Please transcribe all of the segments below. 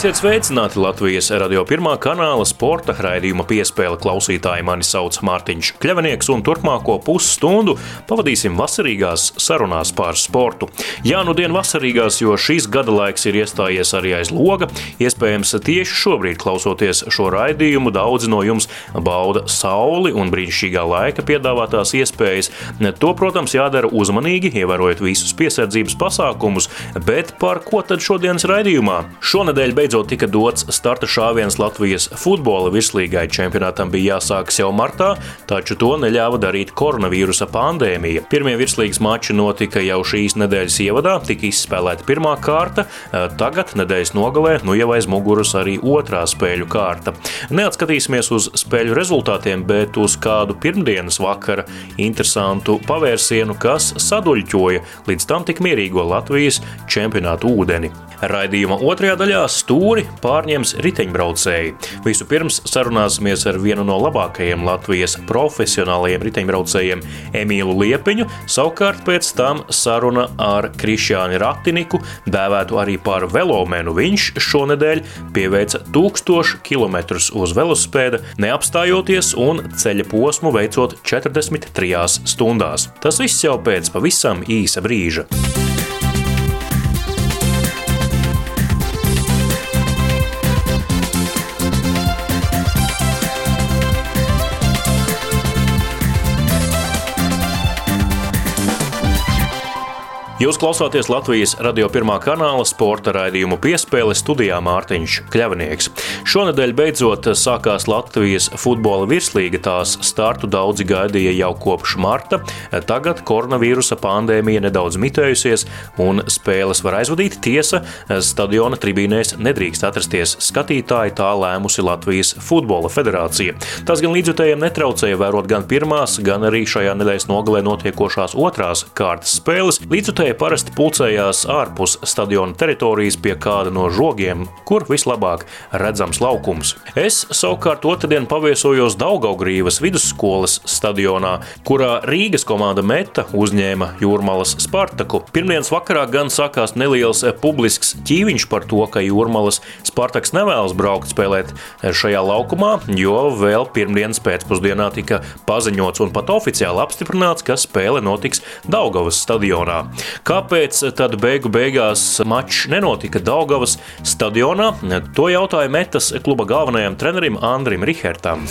Esiet sveicināti Latvijas radio pirmā kanāla sporta raidījuma piespēle klausītāji. Mani sauc Mārtiņš Kļavinieks, un turpmāko pusstundu pavadīsim vasarīgās sarunās par sportu. Jā, nu dien vasarīgās, jo šīs gada laiks ir iestājies arī aiz loga. Iespējams, tieši šobrīd, klausoties šo raidījumu, daudzi no jums bauda sauli un brīnišķīgā laika piedāvātās iespējas. To, protams, jādara uzmanīgi, ievērojot visus piesardzības pasākumus, bet par ko tad šodienas raidījumā? Šonadēļ beidzot tika dots starta šāviens Latvijas futbola virslīgai. Čempionātam bija jāsākas jau martā, taču to neļāva darīt koronavīrusa pandēmija. Pirmie virslīgas mači notika jau šīs nedēļas ievadā, tika izspēlēta pirmā kārta, tagad nedēļas nogalē nu jau aiz muguras arī otrā spēļu kārta. Neatskatīsimies uz spēļu rezultātiem, bet uz kādu pirmdienas vakara interesantu pavērsienu, kas saduļķoja līdz tam tik mierīgo Latvijas čempionātu ūdeni. Raidījuma otrajā daļā stūri pārņems riteņbraucēji. Vispirms sarunāsimies ar vienu no labākajiem Latvijas profesionālajiem riteņbraucējiem, Emīlu Liepiņu. Savukārt pēc tam saruna ar Krišjānu Ratiniku, dēvētu arī par velomenu. Viņš šonadēļ pieveica 1000 km uz velospēda, neapstājoties un ceļa posmu veicot 43 stundās. Tas viss jau pēc pavisam īsa brīža. Jūs klausāties Latvijas radio pirmā kanāla sporta raidījumu piespēle studijā Mārtiņš Kļavnieks. Šonadēļ beidzot sākās Latvijas futbola virslīga. Tās startu daudzi gaidīja jau kopš marta. Tagad koronavīrusa pandēmija nedaudz mitējusies un spēles var aizvadīt. Tiesa, stadiona tribīnēs nedrīkst atrasties skatītāji, tā lēmusi Latvijas futbola federācija. Tas gan līdzjutējiem netraucēja vērot gan pirmās, gan arī šajā nedēļas nogalē notiekošās otrās kārtas spēles. Līdzjutēji Komiteja parasti pulcējās ārpus stadiona teritorijas pie kāda no žogiem, kur vislabāk redzams laukums. Es savukārt otrdien paviesojos Daugaugrīvas vidusskolas stadionā, kurā Rīgas komanda Meta uzņēma Jūrmalas Spartaku. Pirmdienas vakarā gan sākās neliels publisks ķīviņš par to, ka Jūrmalas Spartaks nevēlas braukt spēlēt šajā laukumā, jo vēl pirmdienas pēcpusdienā tika paziņots un pat oficiāli apstiprināts, ka spēle notiks Daugavas stadionā. Kāpēc tad beigu beigās mačs nenotika Daugavas stadionā? To jautāja Metas kluba galvenajam trenerim Andrim Rihertam.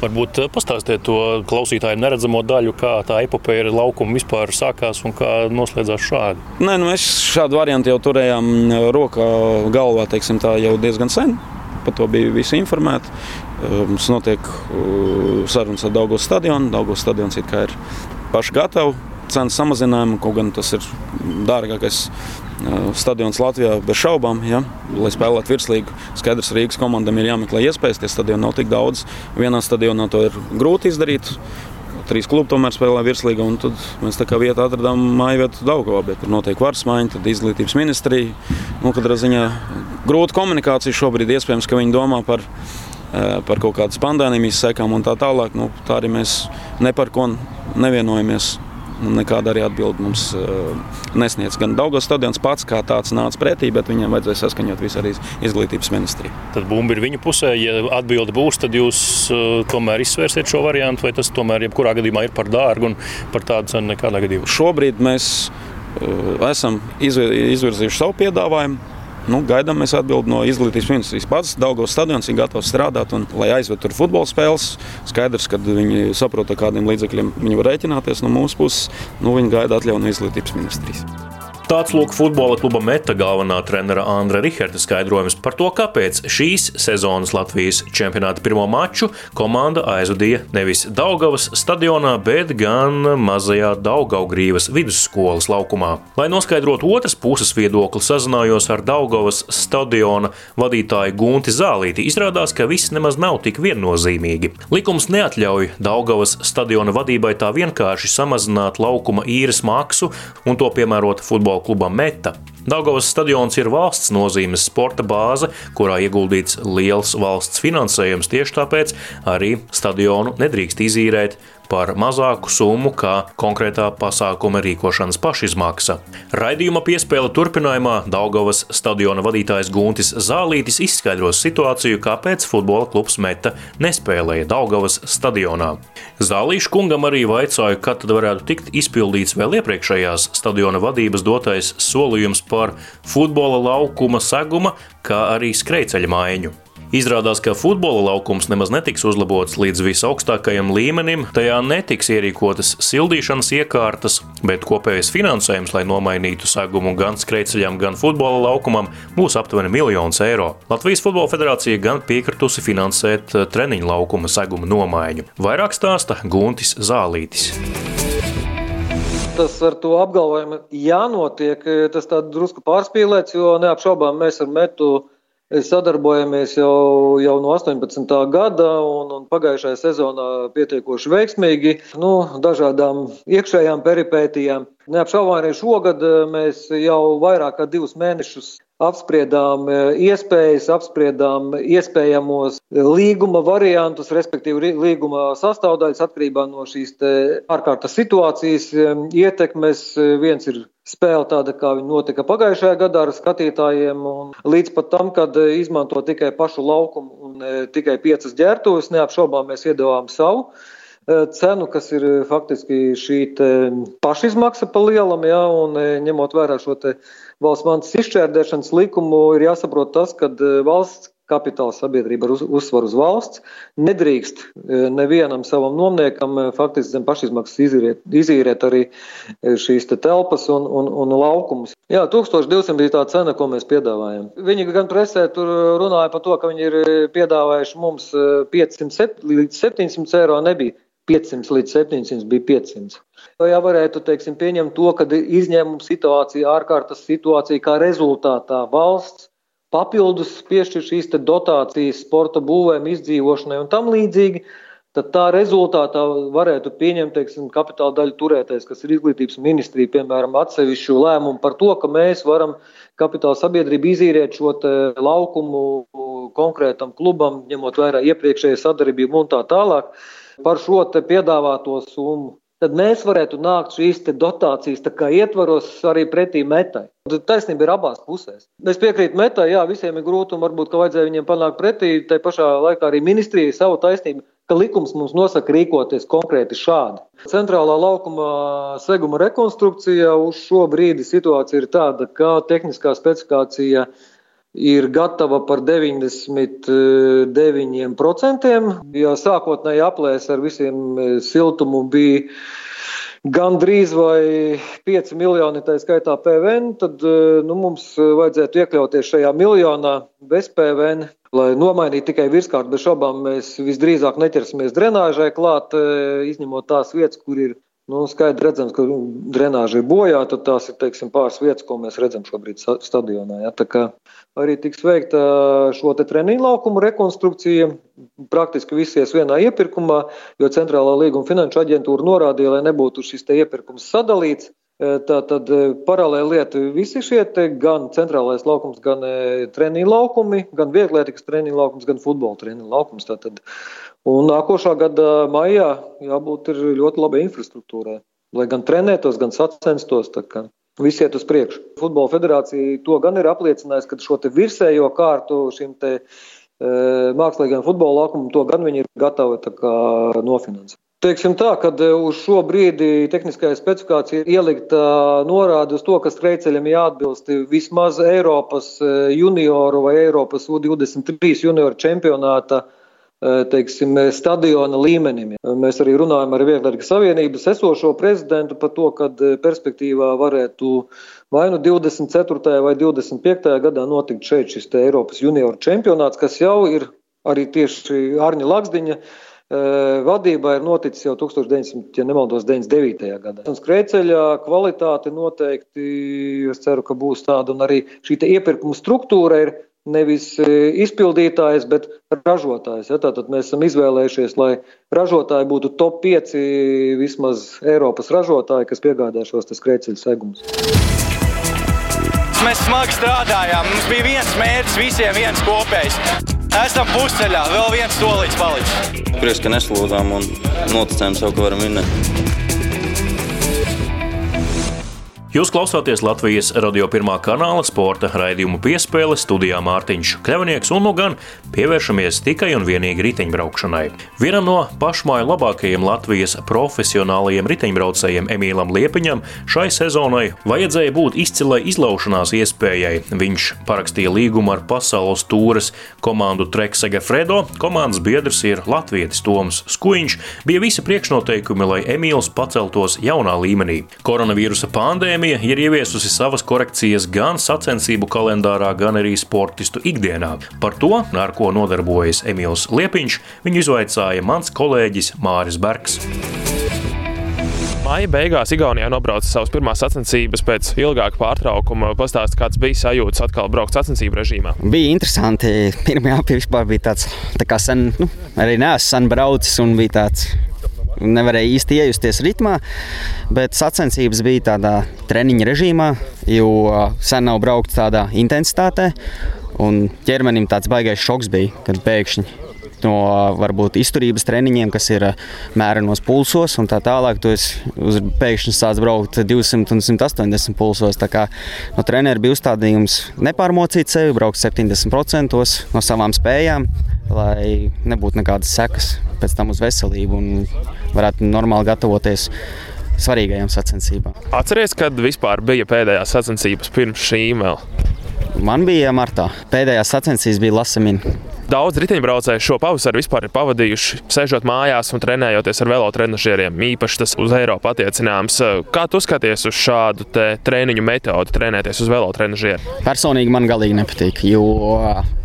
Varbūt eh, pastāstiet to klausītāju neredzamo daļu, kā tā epopeja ar laukumu vispār sākās un kā noslēdzās šādi. Nē, nu mēs šādu variantu jau turējām eh, rokā galvā teiksim, jau diezgan sen. Par to bija visi informēti. Eh, mums notiek sarunas ar Daugos stadionu. Daugos stadions ir paši gatavi cenu samazinājumu, kaut gan tas ir dārgākais stadions Latvijā bez šaubām. Ja? Lai spēlētu virslīgu, skaidrs, Rīgas komandam ir jāmeklē iespējas. Tie stadioni nav tik daudz. Vienā stadionā to ir grūti izdarīt. Trīs klubi tomēr spēlē virslīgā, un tad mēs tā kā vietā atradām māju vietu Daugavā, bet tur notiek varas maiņa, tad izglītības ministrija. Nu, katrā ziņā grūta komunikācija šobrīd iespējams, ka viņi domā par, par kaut kādas pandēmijas sekām un tā tālāk. Nu, tā arī mēs ne par ko nevienojamies nekāda arī atbilde mums uh, nesniedz. Gan Daugos stadions pats kā tāds nāca pretī, bet viņiem vajadzēja saskaņot visu arī izglītības ministriju. Tad bumba ir viņu pusē. Ja atbilde būs, tad jūs uh, tomēr izsvērsiet šo variantu, vai tas tomēr jebkurā gadījumā ir par dārgu un par tādu cenu nekādā gadījumā? Šobrīd mēs uh, esam izvirzījuši savu piedāvājumu. Nu, gaidām mēs atbildi no izglītības ministrijas. Pats Daugos stadions ir gatavs strādāt, un, lai aizvedu tur futbola spēles. Skaidrs, ka viņi saprot, kādiem līdzekļiem viņi var rēķināties no mūsu puses. Nu, viņi gaida atļauju no izglītības ministrijas. Tāds lūk futbola kluba meta galvenā trenera Andra Riharta skaidrojums par to, kāpēc šīs sezonas Latvijas čempionāta pirmo maču komanda aizvadīja nevis Daugavas stadionā, bet gan mazajā Daugaugrīvas vidusskolas laukumā. Lai noskaidrotu otras puses viedokli, sazinājos ar Daugavas stadiona vadītāju Gunti Zālīti. Izrādās, ka viss nemaz nav tik viennozīmīgi. Likums neatļauj Daugavas stadiona vadībai tā vienkārši samazināt laukuma īres maksu un to piemērot futbola klubam Meta. Daugavas stadions ir valsts nozīmes sporta bāze, kurā ieguldīts liels valsts finansējums. Tieši tāpēc arī stadionu nedrīkst izīrēt par mazāku summu kā konkrētā pasākuma rīkošanas pašizmaksa. Raidījuma piespēle turpinājumā Daugavas stadiona vadītājs Guntis Zālītis izskaidros situāciju, kāpēc futbola klubs Meta nespēlēja Daugavas stadionā. Zālīšu kungam arī vaicāja, kad tad varētu tikt izpildīts vēl iepriekšējās stadiona vadības dotais solījums par futbola laukuma seguma, kā arī skrejceļa mājiņu. Izrādās, ka futbola laukums nemaz netiks uzlabots līdz visaugstākajam līmenim, tajā netiks ierīkotas sildīšanas iekārtas, bet kopējais finansējums, lai nomainītu segumu gan skrejceļam, gan futbola laukumam, būs aptuveni miljons eiro. Latvijas Futbola federācija gan piekritusi finansēt eh, treniņu laukuma seguma nomaiņu. Vairāk stāsta Guntis Zālītis tas ar to apgalvojumu jānotiek. Tas tā drusku pārspīlēts, jo neapšaubām mēs ar metu Sadarbojamies jau, jau no 18. gada, un, un pagājušajā sezonā pietiekoši veiksmīgi, nu, dažādām iekšējām peripētijām. Neapšaubām arī šogad eh, mēs jau vairāk kā divus mēnešus apspriedām eh, iespējas, apspriedām iespējamos līguma variantus, respektīvi līguma sastāvdaļas atkarībā no šīs ārkārtas situācijas eh, ietekmes. Viens ir spēle tāda, kā viņa notika pagājušajā gadā ar skatītājiem, un līdz pat tam, kad izmanto tikai pašu laukumu un tikai piecas ģērbtuves, neapšaubām mēs iedavām savu cenu, kas ir faktiski šī pašizmaksa pa lielam, ja, un ņemot vērā šo te valsts mantas izšķērdēšanas likumu ir jāsaprot tas, ka e, valsts kapitāla sabiedrība ar uzsvaru uz valsts nedrīkst e, nevienam savam nomniekam e, faktiski zem pašizmaksas izīrēt, izīrēt arī šīs te telpas un, un, un laukumus. Jā, 1200 bija tā cena, ko mēs piedāvājam. Viņi gan presē tur runāja par to, ka viņi ir piedāvājuši mums 500 līdz 700 eiro nebija. 500 līdz 700 bija 500. Ja varētu teiksim, pieņemt to, ka izņēmuma situācija, ārkārtas situācija, kā rezultātā valsts papildus piešķir šīs dotācijas sporta būvēm, izdzīvošanai un tam līdzīgi, tad tā rezultātā varētu pieņemt teiksim, kapitāla daļu turētais, kas ir izglītības ministrija, piemēram, atsevišķu lēmumu par to, ka mēs varam kapitāla sabiedrību izīrēt šo laukumu konkrētam klubam, ņemot vērā iepriekšēju sadarbību un tā tālāk par šo piedāvāto summu. Tad mēs varētu nākt šīs dotācijas ietvaros arī pretī metai. Taisnība ir abās pusēs. Es piekrītu metai, jā, visiem ir grūti un varbūt vajadzēja viņiem panākt pretī. Tā pašā laikā arī ministrija savu taisnību, ka likums mums nosaka rīkoties konkrēti šādi. Centrālā laukuma seguma rekonstrukcija uz šo brīdi situācija ir tāda, ka tehniskā specifikācija ir ir gatava par 99%. Ja sākotnēji aplēs ar visiem e, siltumu bija gandrīz vai 5 miljoni, tā skaitā PVN, tad e, nu, mums vajadzētu iekļauties šajā miljonā bez PVN. Lai nomainītu tikai virskārtu, bez šaubām mēs visdrīzāk neķersimies drenāžai klāt, e, izņemot tās vietas, kur ir Nu, skaidri redzams, ka drenāža ir bojāta. Tās ir teiksim, pāris vietas, ko mēs redzam šobrīd stadionā. Ja? Arī tiks veikta šo treniņu laukumu rekonstrukcija. Praktiski visies vienā iepirkumā, jo Centrālā līguma finanšu aģentūra norādīja, lai nebūtu šis iepirkums sadalīts. Tā tad paralēli lieta visi šie gan centrālais laukums, gan treniņu laukumi, gan vieglietīgas treniņu laukums, gan futbola treniņu laukums. Tātad Un nākošā gada maijā jābūt ļoti labai infrastruktūrai, lai gan trenētos, gan sacenstos. Visi iet uz priekšu. Futbola federācija to gan ir apliecinājusi, ka šo virsējo kārtu šim te, e, mākslīgajam futbola laukumam, to gan viņi ir gatavi nofinansēt. Teiksim tā, ka uz šo brīdi tehniskajā specifikācijā ielikta norāde uz to, ka skrejceļam jāatbilst vismaz Eiropas e, junioru vai Eiropas U23 junioru čempionāta teiksim, stadiona līmenim. Mēs arī runājam ar Vieglietas Savienības esošo prezidentu par to, ka eh, perspektīvā varētu vai nu 24. vai 25. gadā notikt šeit šis Eiropas junioru čempionāts, kas jau ir arī tieši Arņa Laksdiņa eh, vadībā ir noticis jau 1999. ja gadā. Un skrejceļa kvalitāte noteikti, es ceru, ka būs tāda, un arī šī iepirkuma struktūra ir nevis e, izpildītājs, bet ražotājs. Ja? Tātad mēs esam izvēlējušies, lai ražotāji būtu top 5 vismaz Eiropas ražotāji, kas piegādā šos skrejceļu segumus. mēs smagi strādājām. Mums bija viens mērķis, visiem viens kopējs. Esam pusceļā, vēl viens solīts palicis. Prieks, ka neslūdzām un noticējām sev, ka varam vinnēt. Jūs klausāties Latvijas radio pirmā kanāla sporta raidījumu piespēle studijā Mārtiņš Kļavnieks un nu gan pievēršamies tikai un vienīgi riteņbraukšanai. Vienam no pašmāju labākajiem Latvijas profesionālajiem riteņbraucējiem Emīlam Liepiņam šai sezonai vajadzēja būt izcilai izlaušanās iespējai. Viņš parakstīja līgumu ar pasaules tūres komandu Treksega Fredo, komandas biedrs ir Latvijas Toms Skuiņš, bija visi priekšnoteikumi, lai Emīls paceltos jaunā līmenī. Koronavīrusa pandēmija Pandēmija ir ieviesusi savas korekcijas gan sacensību kalendārā, gan arī sportistu ikdienā. Par to, ar ko nodarbojas Emīls Liepiņš, viņu izvaicāja mans kolēģis Māris Bergs. Māja beigās Igaunijā nobrauca savas pirmās sacensības pēc ilgāka pārtraukuma. Pastāst, kāds bija sajūta atkal braukt sacensību režīmā? Bija interesanti. Pirmā vispār bija tāds, tā kā sen, nu, arī neesmu sen braucis un bija tāds nevarēja īsti iejusties ritmā, bet sacensības bija tādā treniņa režīmā, jo sen nav braukts tādā intensitātē. Un ķermenim tāds baisais šoks bija, kad pēkšņi no varbūt izturības treniņiem, kas ir mērenos pulsos un tā tālāk. Tu pēkšņi sāc braukt 200 un 180 pulsos. Tā kā no treneru bija uzstādījums nepārmocīt sevi, braukt 70% no savām spējām, lai nebūtu nekādas sekas pēc tam uz veselību un varētu normāli gatavoties svarīgajām sacensībām. Atcerieties, kad vispār bija pēdējās sacensības pirms šīm vēl? Man bija martā. Pēdējās sacensības bija Lasamina. Daudz riteņbraucēju šo pavasari vispār ir pavadījuši, sēžot mājās un trenējoties ar velotrenažieriem. Īpaši tas uz Eiropu attiecināms. Kā tu skaties uz šādu treniņu metodi, trenēties uz velotrenažieru? Personīgi man galīgi nepatīk, jo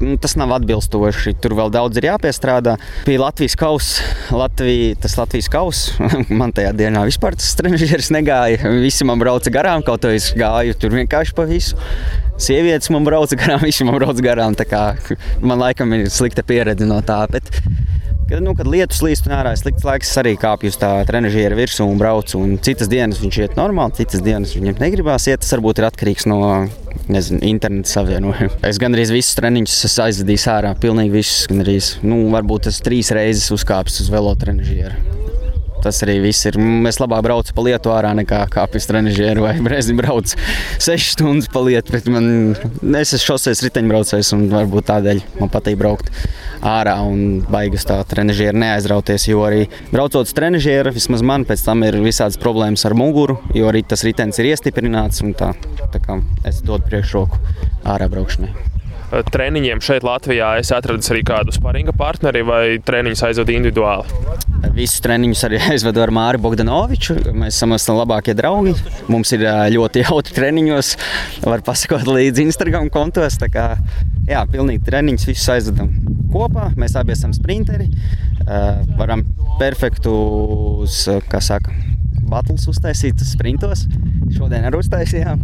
nu, tas nav atbilstoši. Tur vēl daudz ir jāpiestrādā. Pie Latvijas kausa, Latvija, tas Latvijas kausa, man tajā dienā vispār tas trenažieris negāja. Visi man brauca garām, kaut ko es gāju tur vienkārši pa visu. Sievietes man brauca garām, visi man brauca garām. Man laikam ir slikta pieredze no tā. Bet, Kad, nu, kad lietus līst un ārā ir slikts laiks, es arī kāpju uz tā trenižiera virsmu un braucu. Un citas dienas viņš iet normāli, citas dienas viņam negribās iet. Tas varbūt ir atkarīgs no nezinu, interneta savienojuma. Es gandrīz visus treniņus aizvedīju ārā, pilnīgi visus. Gandrīz, nu, varbūt es trīs reizes uzkāpu uz velotrenižieru. Tas arī viss ir. Mēs labāk braucam pa lietu ārā nekā kāpjas trenižieru vai brezi brauc 6 stundas pa lietu. Man, es esmu šoseis riteņbraucējs un varbūt tādēļ man patīk braukt ārā un baigas tā trenižieru neaizrauties. Jo arī braucot uz trenižieru, vismaz man pēc tam ir visādas problēmas ar muguru, jo arī tas ritenis ir iestiprināts un tā, tā kā es dodu priekšroku ārā braukšanai treniņiem šeit, Latvijā, es atradu arī kādu sparinga partneri vai treniņus aizvedu individuāli? Visus treniņus arī aizvedu ar Māri Bogdanoviču. Mēs esam labākie draugi. Mums ir ļoti jautri treniņos. Var pasakot līdzi Instagram kontos. Kā, jā, pilnīgi treniņus visus aizvedam kopā. Mēs abi esam sprinteri. Varam perfektus, kā saka, battles uztaisīt sprintos. Šodien arī uztaisījām.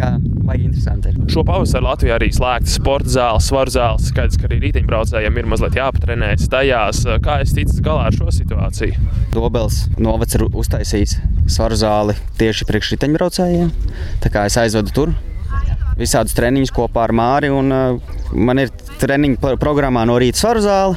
Kā baigi interesanti. Ir. Šo pavasari Latvijā arī slēgts sporta zāles, svaru zāles. Skaidrs, ka arī rītiņbraucējiem ir mazliet jāpatrenējas tajās. Kā es ticu galā ar šo situāciju? Dobels novacs ir uztaisījis svaru zāli tieši priekš rītiņbraucējiem. Tā kā es aizvedu tur visādus treniņus kopā ar Māri. Un, uh, man ir treniņu programmā no rīta svaru zāle.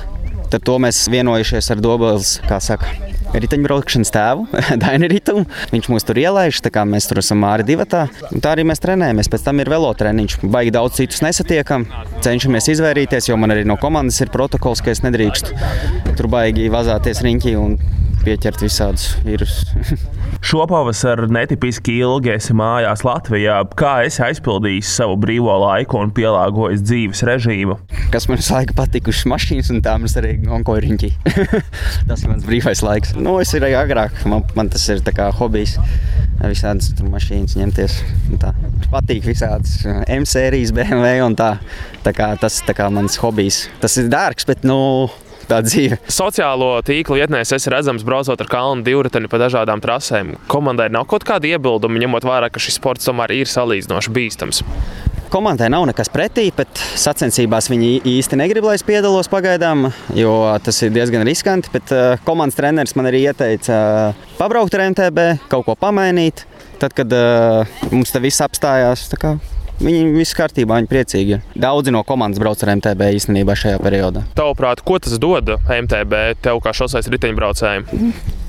Tad to mēs vienojušies ar Dobels, kā saka, riteņbraukšanas tēvu, Dainu Ritumu. Viņš mūs tur ielaiž, tā kā mēs tur esam divatā. Un tā arī mēs trenējamies. Pēc tam ir velotreniņš. Baigi daudz citus nesatiekam, cenšamies izvairīties, jo man arī no komandas ir protokols, ka es nedrīkstu tur baigi vazāties riņķī un pieķert visādus vīrusus. Šopavasar netipiski ilgi esi mājās Latvijā. Kā esi aizpildījis savu brīvo laiku un pielāgojis dzīves režīmu? Kas man visu laiku patikušas mašīnas, un tā mums arī onkoiriņķi. tas ir mans brīvais laiks. Nu, es arī agrāk, man, man tas ir hobijs. Visādas mašīnas ņemties. Patīk visādas M sērijas, BMW un tā. tā kā, tas ir mans hobijs. Tas ir dārgs, bet nu, tā dzīve. Sociālo tīklu ietnēs esi redzams braucot ar kalnu divriteni pa dažādām trasēm. Komandai nav kaut kāda iebilduma, ņemot vērā, ka šis sports tomēr ir salīdzinoši bīstams. Komandai nav nekas pretī, bet sacensībās viņi īsti negrib, lai es piedalos pagaidām, jo tas ir diezgan riskanti. Bet komandas treneris man arī ieteica pabraukt ar MTB, kaut ko pamainīt. Tad, kad uh, mums te viss apstājās, kā, viņi viss kārtībā, viņi priecīgi. Daudzi no komandas brauc ar MTB īstenībā šajā periodā. Tavuprāt, ko tas dod MTB tev kā šoseis riteņbraucējiem?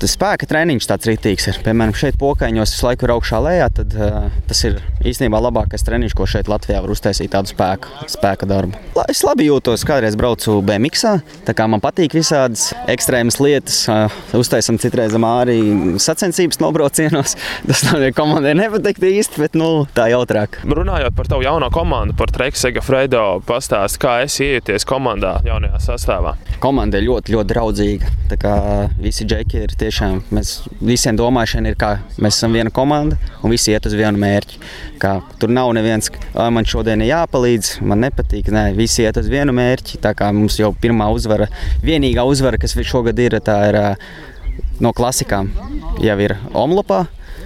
Tas spēka treniņš tāds rītīgs ir. Piemēram, šeit pokaņos visu laiku ir augšā lejā, tad uh, tas ir īstenībā labākais treniņš, ko šeit Latvijā var uztaisīt tādu spēku, spēka darbu. La, es labi jūtos, kādreiz braucu BMX, tā kā man patīk visādas ekstrēmas lietas. Uh, uztaisam citreiz arī sacensības nobraucienos. Tas nav komandai nepatikt īsti, bet nu, tā jautrāk. Runājot par tavu jauno komandu, par Treksega Fredo, pastāst, kā es ieties komandā jaunajā sastāvā. Komanda ir ļoti, ļoti draudzīga. Tā kā visi džeki ir tiešām mēs visiem domāšana ir, ka mēs esam viena komanda un visi iet uz vienu mērķi. Kā, tur nav neviens, man šodien ir jāpalīdz, man nepatīk. Nē, visi iet uz vienu mērķi. Tā kā mums jau pirmā uzvara, vienīgā uzvara, kas šogad ir, tā ir no klasikām, jau ir Omlopā.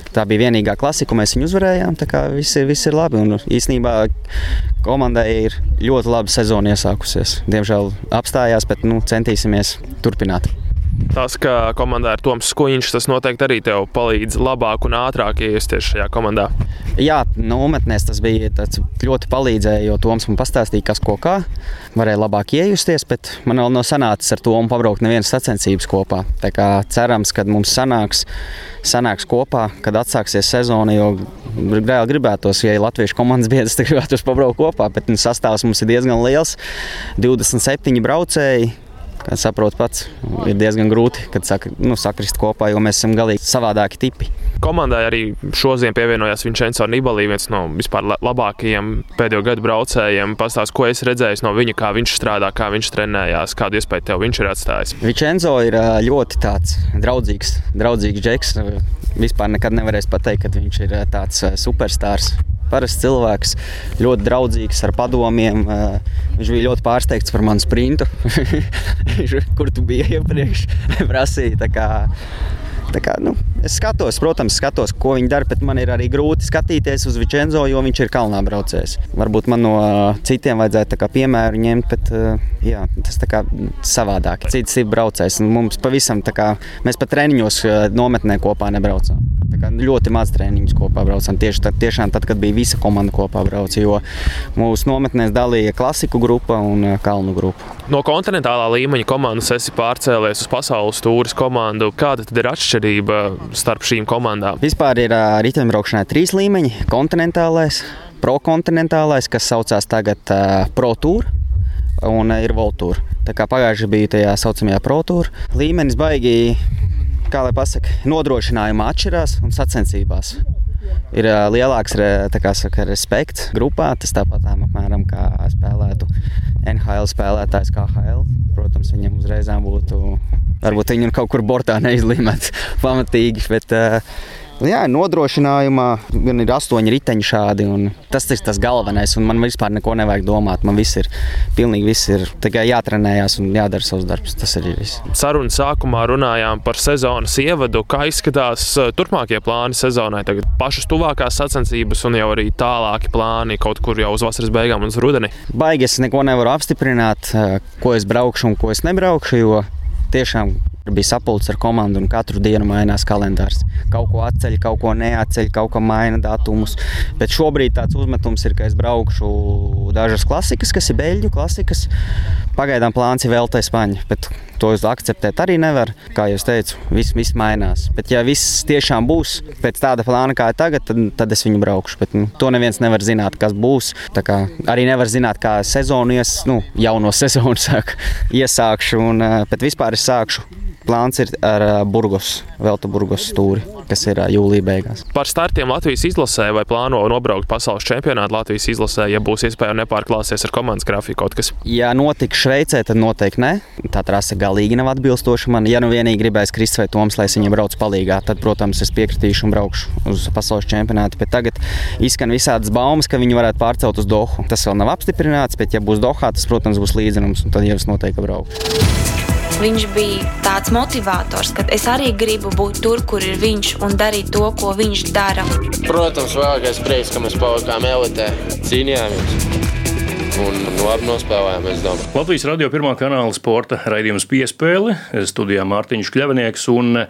Tā bija vienīgā klasika, ko mēs viņu uzvarējām. Tā kā viss ir, viss ir labi. Un īsnībā komandai ir ļoti laba sezona iesākusies. Diemžēl apstājās, bet nu, centīsimies turpināt. Tas, ka komandā ir Toms Skuņš, tas noteikti arī tev palīdz labāk un ātrāk iesties šajā komandā. Jā, nometnēs tas bija ļoti palīdzēja, jo Toms man pastāstīja, kas ko kā. Varēja labāk iejusties, bet man vēl nav sanācis ar Tomu pabraukt nevienas sacensības kopā. Tā kā cerams, ka mums sanāks, sanāks kopā, kad atsāksies sezona, jo reāli gribētos, ja ir latviešu komandas biedrs, tad gribētos pabraukt kopā, bet nu, sastāvs mums ir diezgan liels. 27 braucēji Kā saprotu, pats ir diezgan grūti, kad sak, nu, sakrist kopā, jo mēs esam galīgi savādāki tipi. Komandai arī šodien pievienojās Vincenzo Nibali, viens no vispār labākajiem pēdējo gadu braucējiem. Pastāst, ko es redzēju no viņa, kā viņš strādā, kā viņš trenējās, kādu iespēju tev viņš ir atstājis. Vincenzo ir ļoti tāds draudzīgs, draudzīgs džeks. Vispār nekad nevarēs pateikt, ka viņš ir tāds superstarps parasts cilvēks, ļoti draudzīgs ar padomiem. Viņš bija ļoti pārsteigts par manu sprintu, kur tu biji iepriekš. prasīja, Tā kā, nu, es skatos, protams, skatos, ko viņi dara, bet man ir arī grūti skatīties uz Vincenzo, jo viņš ir kalnā braucējs. Varbūt man no uh, citiem vajadzētu piemēru ņemt, bet uh, jā, tas ir savādāk. Cits ir braucējs. Mums pavisam tā kā mēs pat treniņos uh, nometnē kopā nebraucām ļoti maz treniņus kopā braucām. Tieši tad, tiešām tad, kad bija visa komanda kopā brauc, jo mūsu nometnēs dalīja klasiku grupa un eh, kalnu grupa. No kontinentālā līmeņa komandas esi pārcēlies uz pasaules tūris komandu. Kāda tad ir atšķirība starp šīm komandām? Vispār ir uh, riteņbraukšanai trīs līmeņi - kontinentālais, prokontinentālais, kas saucās tagad uh, Pro Tour un ir Voltūra. Tā kā pagājušajā bija tajā saucamajā protūra līmenis, baigi kā lai pasakā, nodrošinājumā atšķirās un sacensībās. Ir lielāks saka, respekts grupā. Tas tāpat tā, apmēram, kā spēlētu NHL spēlētājs, kā HL. Protams, viņam uzreiz būtu, varbūt viņu kaut kur bortā neizlīmēt pamatīgi. Bet, Jā, nodrošinājumā gan ir astoņi riteņi šādi. Tas ir tas galvenais. Man vispār neko nevajag domāt. Man viss ir pilnīgi viss ir tikai jātrenējas un jādara savs darbs. Tas arī viss. Sarunas sākumā runājām par sezonas ievadu. Kā izskatās turpmākie plāni sezonai? Tagad pašas tuvākās sacensības un jau arī tālāki plāni kaut kur jau uz vasaras beigām un uz rudeni. Baigi es neko nevaru apstiprināt, ko es braukšu un ko es nebraukšu. Jo tiešām bija sapulcs ar komandu un katru dienu mainās kalendārs. Kaut ko atceļ, kaut ko neatceļ, kaut kā maina datumus. Bet šobrīd tāds uzmetums ir, ka es braukšu dažas klasikas, kas ir beļģu klasikas. Pagaidām plāns ir vēl te spaņu, bet to akceptēt arī nevar. Kā jau teicu, viss, viss mainās. Bet ja viss tiešām būs pēc tāda plāna, kā tagad, tad, tad es viņu braukšu. Bet, nu, to neviens nevar zināt, kas būs. Arī nevar zināt, kā sezonu ies, nu, jauno sezonu sāk, iesākšu. Un, bet vispār es sākšu plāns ir ar Burgos, Velta Burgos stūri, kas ir jūlijā beigās. Par startiem Latvijas izlasē vai plāno nobraukt pasaules čempionātu Latvijas izlasē, ja būs iespēja nepārklāsies ar komandas grafiku kaut kas? Ja notiks Šveicē, tad noteikti nē. Tā trase galīgi nav atbilstoša man. Ja nu vienīgi gribēs Kristus vai Toms, lai viņam braucu palīgā, tad, protams, es piekritīšu un braukšu uz pasaules čempionātu. Bet tagad izskan visādas baumas, ka viņi varētu pārcelt uz Dohu. Tas vēl nav apstiprināts, bet ja būs Dohā, tas, protams, būs līdzinums, un tad jau es noteikti braukšu. Viņš bija tāds motivators, ka es arī gribu būt tur, kur ir viņš un darīt to, ko viņš dara. Protams, vēlākais prieks, ka mēs palikām elitē, cīnījāmies. Un labi nospēlējām, es domāju. Latvijas radio pirmā kanāla sporta raidījums piespēle. Studijā Mārtiņš Kļavinieks un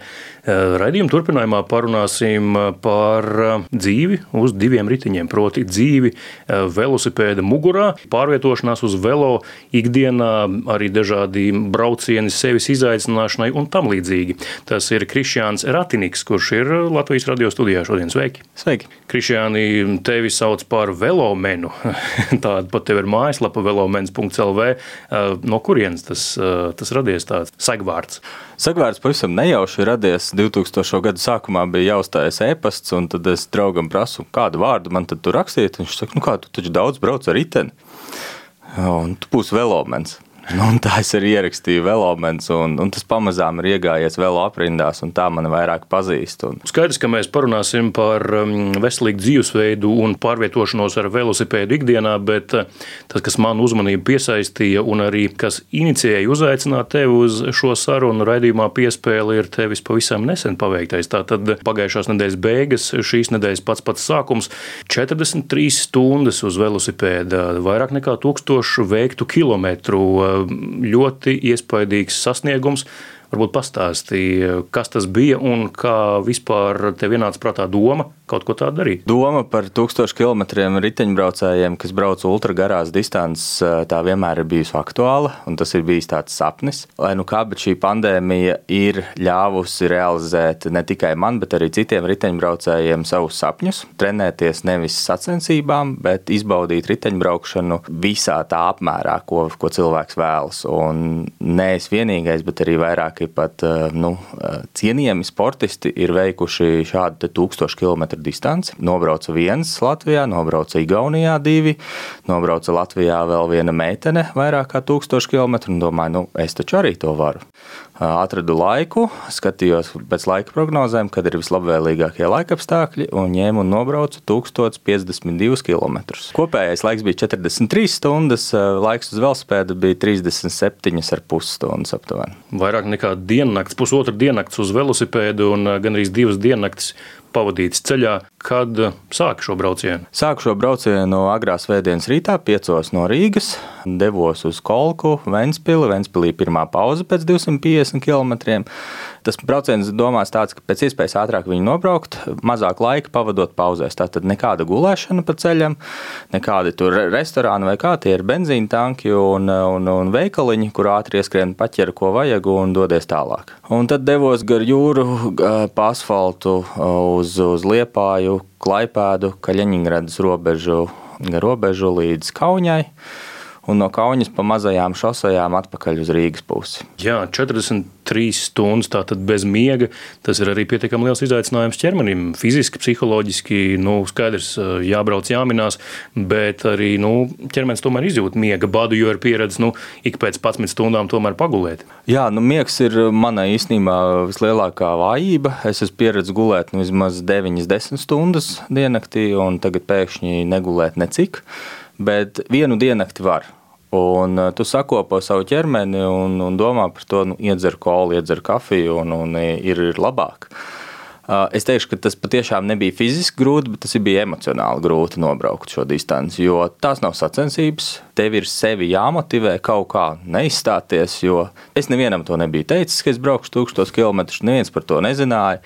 raidījuma turpinājumā parunāsim par dzīvi uz diviem ritiņiem, proti dzīvi velosipēda mugurā, pārvietošanās uz velo ikdienā, arī dažādi braucieni sevis izaicināšanai un tam līdzīgi. Tas ir Krišjāns Ratiniks, kurš ir Latvijas radio studijā šodien. Sveiki! Sveiki! Krišjāni, tevi sauc par velomenu. Tāda pat tev ir mājaslapa velomens.lv. No kurienes tas, tas radies tāds segvārds? Segvārds pavisam nejauši radies 2000. gada sākumā bija jāuzstājas e-pasts, un tad es draugam prasu, kādu vārdu man tur rakstīt. Viņš saka, nu kā tu taču daudz brauc ar riteni, un tu būsi velomens. Nu, tā es arī ierakstīju velomens, un, un tas pamazām ir iegājies velo aprindās, un tā man vairāk pazīst. Un... Skaidrs, ka mēs parunāsim par um, veselīgu dzīvesveidu un pārvietošanos ar velosipēdu ikdienā, bet uh, tas, kas man uzmanību piesaistīja un arī kas inicijēja uzaicināt tevi uz šo sarunu raidījumā piespēli, ir tevis pavisam nesen paveiktais. Tātad pagājušās nedēļas beigas, šīs nedēļas pats pats sākums - 43 stundas uz velosipēda, vairāk nekā tūkstošu veiktu kilometru ļoti iespaidīgs sasniegums. Varbūt pastāstīja, kas tas bija un kā vispār te vienāds prātā doma kaut ko tādu darīt. Doma par tūkstošu kilometriem riteņbraucējiem, kas brauc ultragarās distances, tā vienmēr ir bijusi aktuāla, un tas ir bijis tāds sapnis. Lai nu kā, bet šī pandēmija ir ļāvusi realizēt ne tikai man, bet arī citiem riteņbraucējiem savus sapņus, trenēties nevis sacensībām, bet izbaudīt riteņbraukšanu visā tā apmērā, ko, ko cilvēks vēlas. Un ne es vienīgais, bet arī vairāki pat nu, cienījami sportisti ir veikuši šādu tūkstošu kilometru distanci. Nobrauca viens Latvijā, nobrauca Igaunijā divi, nobrauca Latvijā vēl viena meitene vairāk kā tūkstošu kilometru un domāju, nu, es taču arī to varu. Atradu laiku, skatījos pēc laika prognozēm, kad ir vislabvēlīgākie laikapstākļi un ņēmu un nobraucu 1052 km. Kopējais laiks bija 43 stundas, laiks uz velospēda bija 37,5 stundas aptuveni. Vairāk nekā diennakts, pusotra diennakts uz velosipēdu un gan arī divas diennakts pavadīts ceļā, kad sāku šo braucienu? Sāku šo braucienu agrā svētdienas rītā, 5 no Rīgas. Devos uz Kolku, Ventspili. Ventspilī pirmā pauze pēc 250 km. Tas brauciens domās tāds, ka pēc iespējas ātrāk viņu nobraukt, mazāk laika pavadot pauzēs. Tātad nekāda gulēšana pa ceļam, nekādi tur restorāni vai kā tie ir benzīna tanki un, un, un veikaliņi, kur ātri ieskrien paķer, ko vajag un dodies tālāk. Un tad devos gar jūru, pa asfaltu uz, uz Liepāju, Klaipēdu, Kaļiņģeradas robežu, robežu līdz Kaunijai un no Kaunas pa mazajām šosejām atpakaļ uz Rīgas pusi. Jā, 43 stundas tātad bez miega. Tas ir arī pietiekami liels izaicinājums ķermenim. Fiziski, psiholoģiski, nu, skaidrs, jābrauc, jāminās, bet arī nu, ķermenis tomēr izjūt miega badu, jo ir pieredze nu, ik pēc 11 stundām tomēr pagulēt. Jā, nu, miegs ir mana īstenībā vislielākā vājība. Es esmu pieredzējis gulēt nu, vismaz 9-10 stundas diennaktī, un tagad pēkšņi negulēt necik. Bet vienu diennakti var. Un tu sakopo savu ķermeni un, un domā par to, nu, iedzer kolu, iedzer kafiju un, un ir, ir labāk. Es teikšu, ka tas patiešām nebija fiziski grūti, bet tas bija emocionāli grūti nobraukt šo distanci. Jo tās nav sacensības, tev ir sevi jāmotivē kaut kā neizstāties. Jo es nevienam to nebiju teicis, ka es braukšu tūkstošus kilometrus, neviens par to nezināja.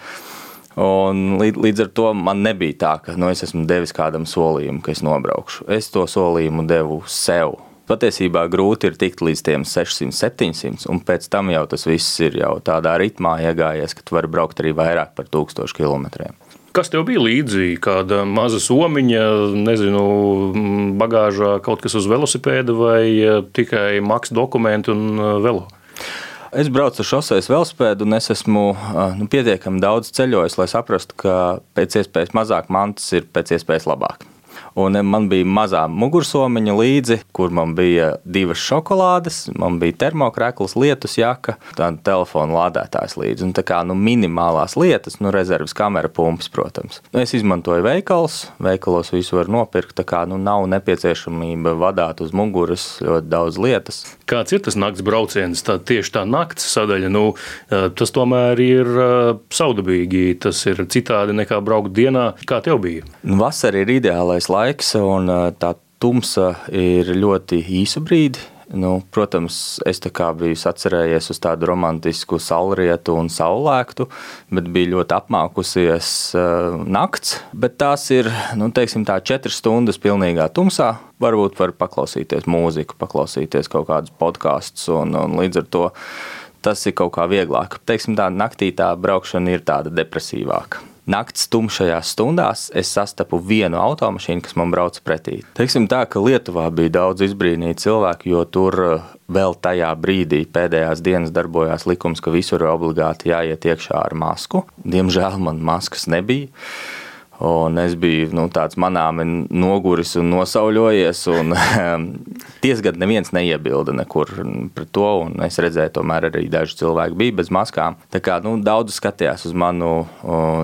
Un līdz, līdz ar to man nebija tā, ka nu, es esmu devis kādam solījumu, ka es nobraukšu. Es to solījumu devu sev. Patiesībā grūti ir tikt līdz tiem 600, 700, un pēc tam jau tas viss ir jau tādā ritmā iegājies, ka tu vari braukt arī vairāk par 1000 km. Kas tev bija līdzi? Kāda maza somiņa, nezinu, bagāžā kaut kas uz velosipēda vai tikai maks dokumenti un velo? Es braucu ar šoseis velospēdu, un es esmu nu, pietiekami daudz ceļojis, lai saprastu, ka pēc iespējas mazāk mantas ir pēc iespējas labāk. Un man bija mazā mugursomiņa līdzi, kur man bija divas šokolādes, man bija termokrēkls, lietus jaka, tāda telefona lādētājs līdzi. Un tā kā nu, minimālās lietas, nu, rezerves kamera pumps, protams. Nu, es izmantoju veikals, veikalos visu var nopirkt, tā kā nu, nav nepieciešamība vadāt uz muguras ļoti daudz lietas. Kāds ir tas nakts brauciens? Tā tieši tā nakts sadaļa, nu, tas tomēr ir saudabīgi, tas ir citādi nekā braukt dienā. Kā tev bija? Nu, vasara ir ideālais laiks, un tā tumsa ir ļoti īsu brīdi. Nu, protams, es biju sacerējies uz tādu romantisku saulrietu un saulēktu, bet bija ļoti apmākusies uh, nakts. Bet tās ir nu, teiksim, tā, četras stundas pilnīgā tumsā. Varbūt var paklausīties mūziku, paklausīties kaut kādus podkāstus, un, un līdz ar to tas ir kaut kā vieglāk. Teiksim, tā naktī tā braukšana ir tāda depresīvāka naktas tumšajās stundās es sastapu vienu automašīnu, kas man brauca pretī. Teiksim tā, ka Lietuvā bija daudz izbrīnīti cilvēki, jo tur eh, vēl tajā brīdī, pēdējās dienas, darbojās likums, ka visur ir obligāti jāiet iekšā ar masku. Diemžēl man maskas nebija. Un es biju nu, tāds manāmi noguris un nosauļojies. Un, Tiesgad neviens neiebilda nekur pret to. Es redzēju, tomēr arī daži cilvēki bija bez maskām. Tā kā nu, daudz skatījās uz manu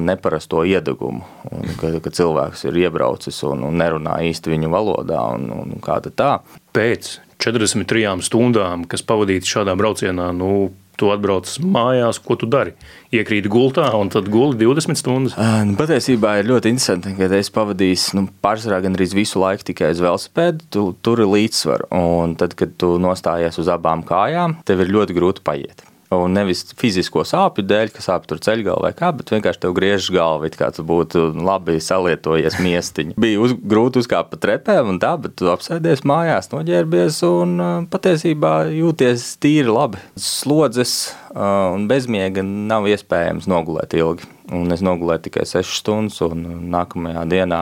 neparasto iedegumu, un, ka, ka cilvēks ir iebraucis un, un nerunā īsti viņu valodā. Un, un kā tā? Pēc 43 stundām, kas pavadītas šādā braucienā, nu, tu atbrauc mājās, ko tu dari? Iekrīt gultā un tad guli 20 stundas. Nu, patiesībā ir ļoti interesanti, ka es pavadīju nu, pārsvarā gandrīz visu laiku tikai uz velosipēdu. Tu, tur ir līdzsvars, un tad, kad tu nostājies uz abām kājām, tev ir ļoti grūti paiet. Un nevis fizisko sāpju dēļ, ka sāp tur ceļgalā vai kā, bet vienkārši tev griežas galva, it kā tu būtu labi salietojies miestiņā. Bija uz, grūti uzkāpt pa trepēm un tā, bet tu apsēdies mājās, noģērbies un patiesībā jūties tīri labi. Slodzes un bezmiega nav iespējams nogulēt ilgi. Un es nogulēju tikai 6 stundas, un nākamajā dienā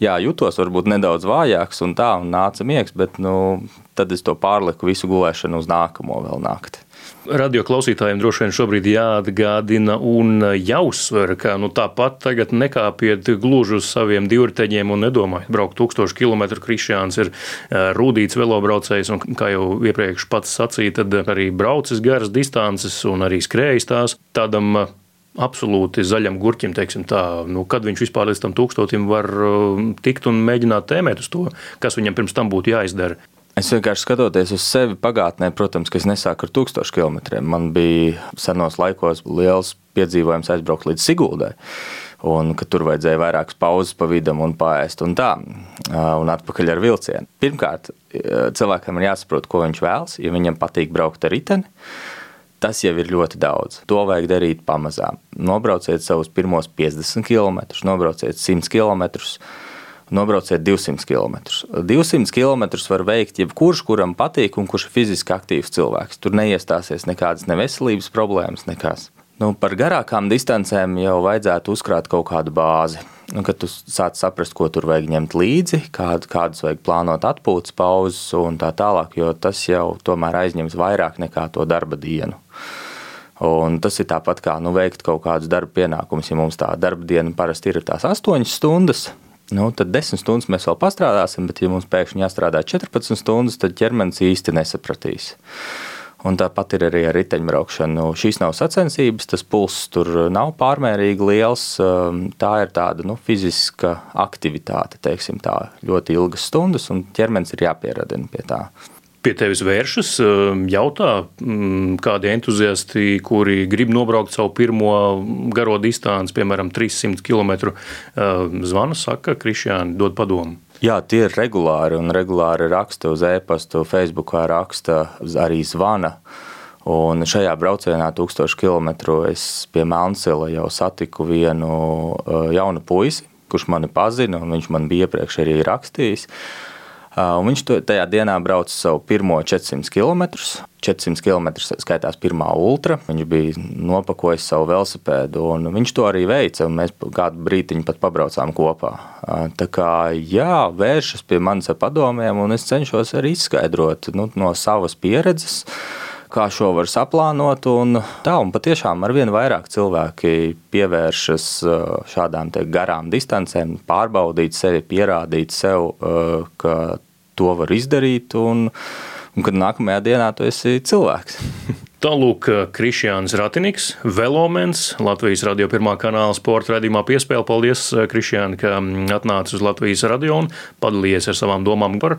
jā, jutos varbūt nedaudz vājāks, un tā, un nāca miegs, bet nu, tad es to pārliku visu gulēšanu uz nākamo vēl nakti. Radio klausītājiem droši vien šobrīd jāatgādina un jāuzsver, ka nu, tāpat tagad nekāpiet gluži uz saviem divriteņiem un nedomājiet braukt tūkstošu kilometru. Krišjāns ir rūtīts velobraucējs un, kā jau iepriekš pats sacīja, tad arī braucis garas distances un arī skrējis tās tādam absolūti zaļam gurķim, teiksim tā, nu, kad viņš vispār līdz tam tūkstotim var tikt un mēģināt tēmēt uz to, kas viņam pirms tam būtu jāizdara. Es vienkārši skatoties uz sevi pagātnē, protams, ka es nesāku ar tūkstošu kilometriem. Man bija senos laikos liels piedzīvojums aizbraukt līdz Siguldai. Un ka tur vajadzēja vairākas pauzes pa vidam un pāriest un tā, un atpakaļ ar vilcienu. Pirmkārt, cilvēkam ir jāsaprot, ko viņš vēlas. Ja viņam patīk braukt ar riteni, tas jau ir ļoti daudz. To vajag darīt pamazām. Nobrauciet savus pirmos 50 km, nobrauciet 100 km nobrauciet 200 km. 200 km var veikt jebkurš, kuram patīk un kurš ir fiziski aktīvs cilvēks. Tur neiestāsies nekādas neveselības problēmas, nekas. Nu, par garākām distancēm jau vajadzētu uzkrāt kaut kādu bāzi. Nu, kad tu sāc saprast, ko tur vajag ņemt līdzi, kād, kādas vajag plānot atpūtas pauzes un tā tālāk, jo tas jau tomēr aizņems vairāk nekā to darba dienu. Un tas ir tāpat kā nu, veikt kaut kādus darba pienākumus. Ja mums tā darba diena parasti ir tās 8 stundas, Nu, tad 10 stundas mēs vēl pastrādāsim, bet, ja mums pēkšņi jāstrādā 14 stundas, tad ķermenis īsti nesapratīs. Un tāpat ir arī ar riteņbraukšanu. Nu, šīs nav sacensības, tas pulss tur nav pārmērīgi liels. Um, tā ir tāda nu, fiziska aktivitāte, teiksim, tā ļoti ilgas stundas, un ķermenis ir jāpieradina pie tā pie tevis vēršas, um, jautā, mm, kādi entuziasti, kuri grib nobraukt savu pirmo garo distanci, piemēram, 300 km, zvana, saka, Krišjāni, dod padomu. Jā, tie ir regulāri un regulāri raksta uz e-pastu, Facebookā raksta, arī zvana. Un šajā braucienā, 1000 km, es pie Melncila jau satiku vienu uh, jaunu puisi, kurš mani pazina, un viņš man bija iepriekš arī rakstījis. Un viņš tajā dienā brauca savu pirmo 400 km. 400 km skaitās pirmā ultra. Viņš bija nopakojis savu velosipēdu, un viņš to arī veica. Mēs kādu brīdiņu pat pabraucām kopā. Tā kā jā, vēršas pie manis ar padomiem, un es cenšos arī izskaidrot nu, no savas pieredzes kā šo var saplānot. Un tā, un patiešām ar vien vairāk cilvēki pievēršas šādām garām distancēm, pārbaudīt sevi, pierādīt sev, ka to var izdarīt, un, un kad nākamajā dienā tu esi cilvēks. Tālūk, Krišjāns Ratiniks, Velomens, Latvijas radio pirmā kanāla sporta raidījumā piespēle. Paldies, Krišjāni, ka atnācis uz Latvijas radio un padalījies ar savām domām par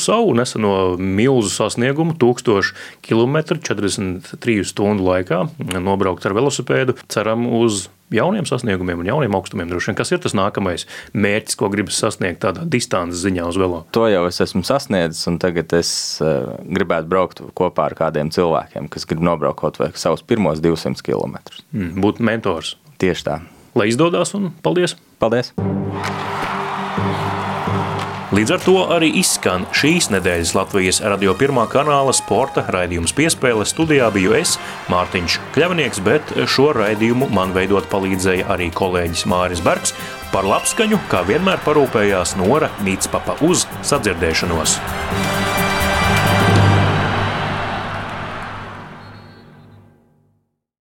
savu neseno milzu sasniegumu - 1000 km 43 stundu laikā nobraukt ar velosipēdu. Ceram uz jauniem sasniegumiem un jauniem augstumiem. Droši vien, kas ir tas nākamais mērķis, ko gribas sasniegt tādā distances ziņā uz velo? To jau es esmu sasniedzis, un tagad es uh, gribētu braukt kopā ar kādiem cilvēkiem, kas grib nobraukt kaut vai savus pirmos 200 km. Mm, būt mentors. Tieši tā. Lai izdodas un paldies! Paldies! Līdz ar to arī izskan šīs nedēļas Latvijas radio pirmā kanāla sporta raidījums piespēle. Studijā biju es, Mārtiņš Kļavnieks, bet šo raidījumu man veidot palīdzēja arī kolēģis Māris Bergs. Par labskaņu, kā vienmēr parūpējās Nora Mītspapa uz sadzirdēšanos.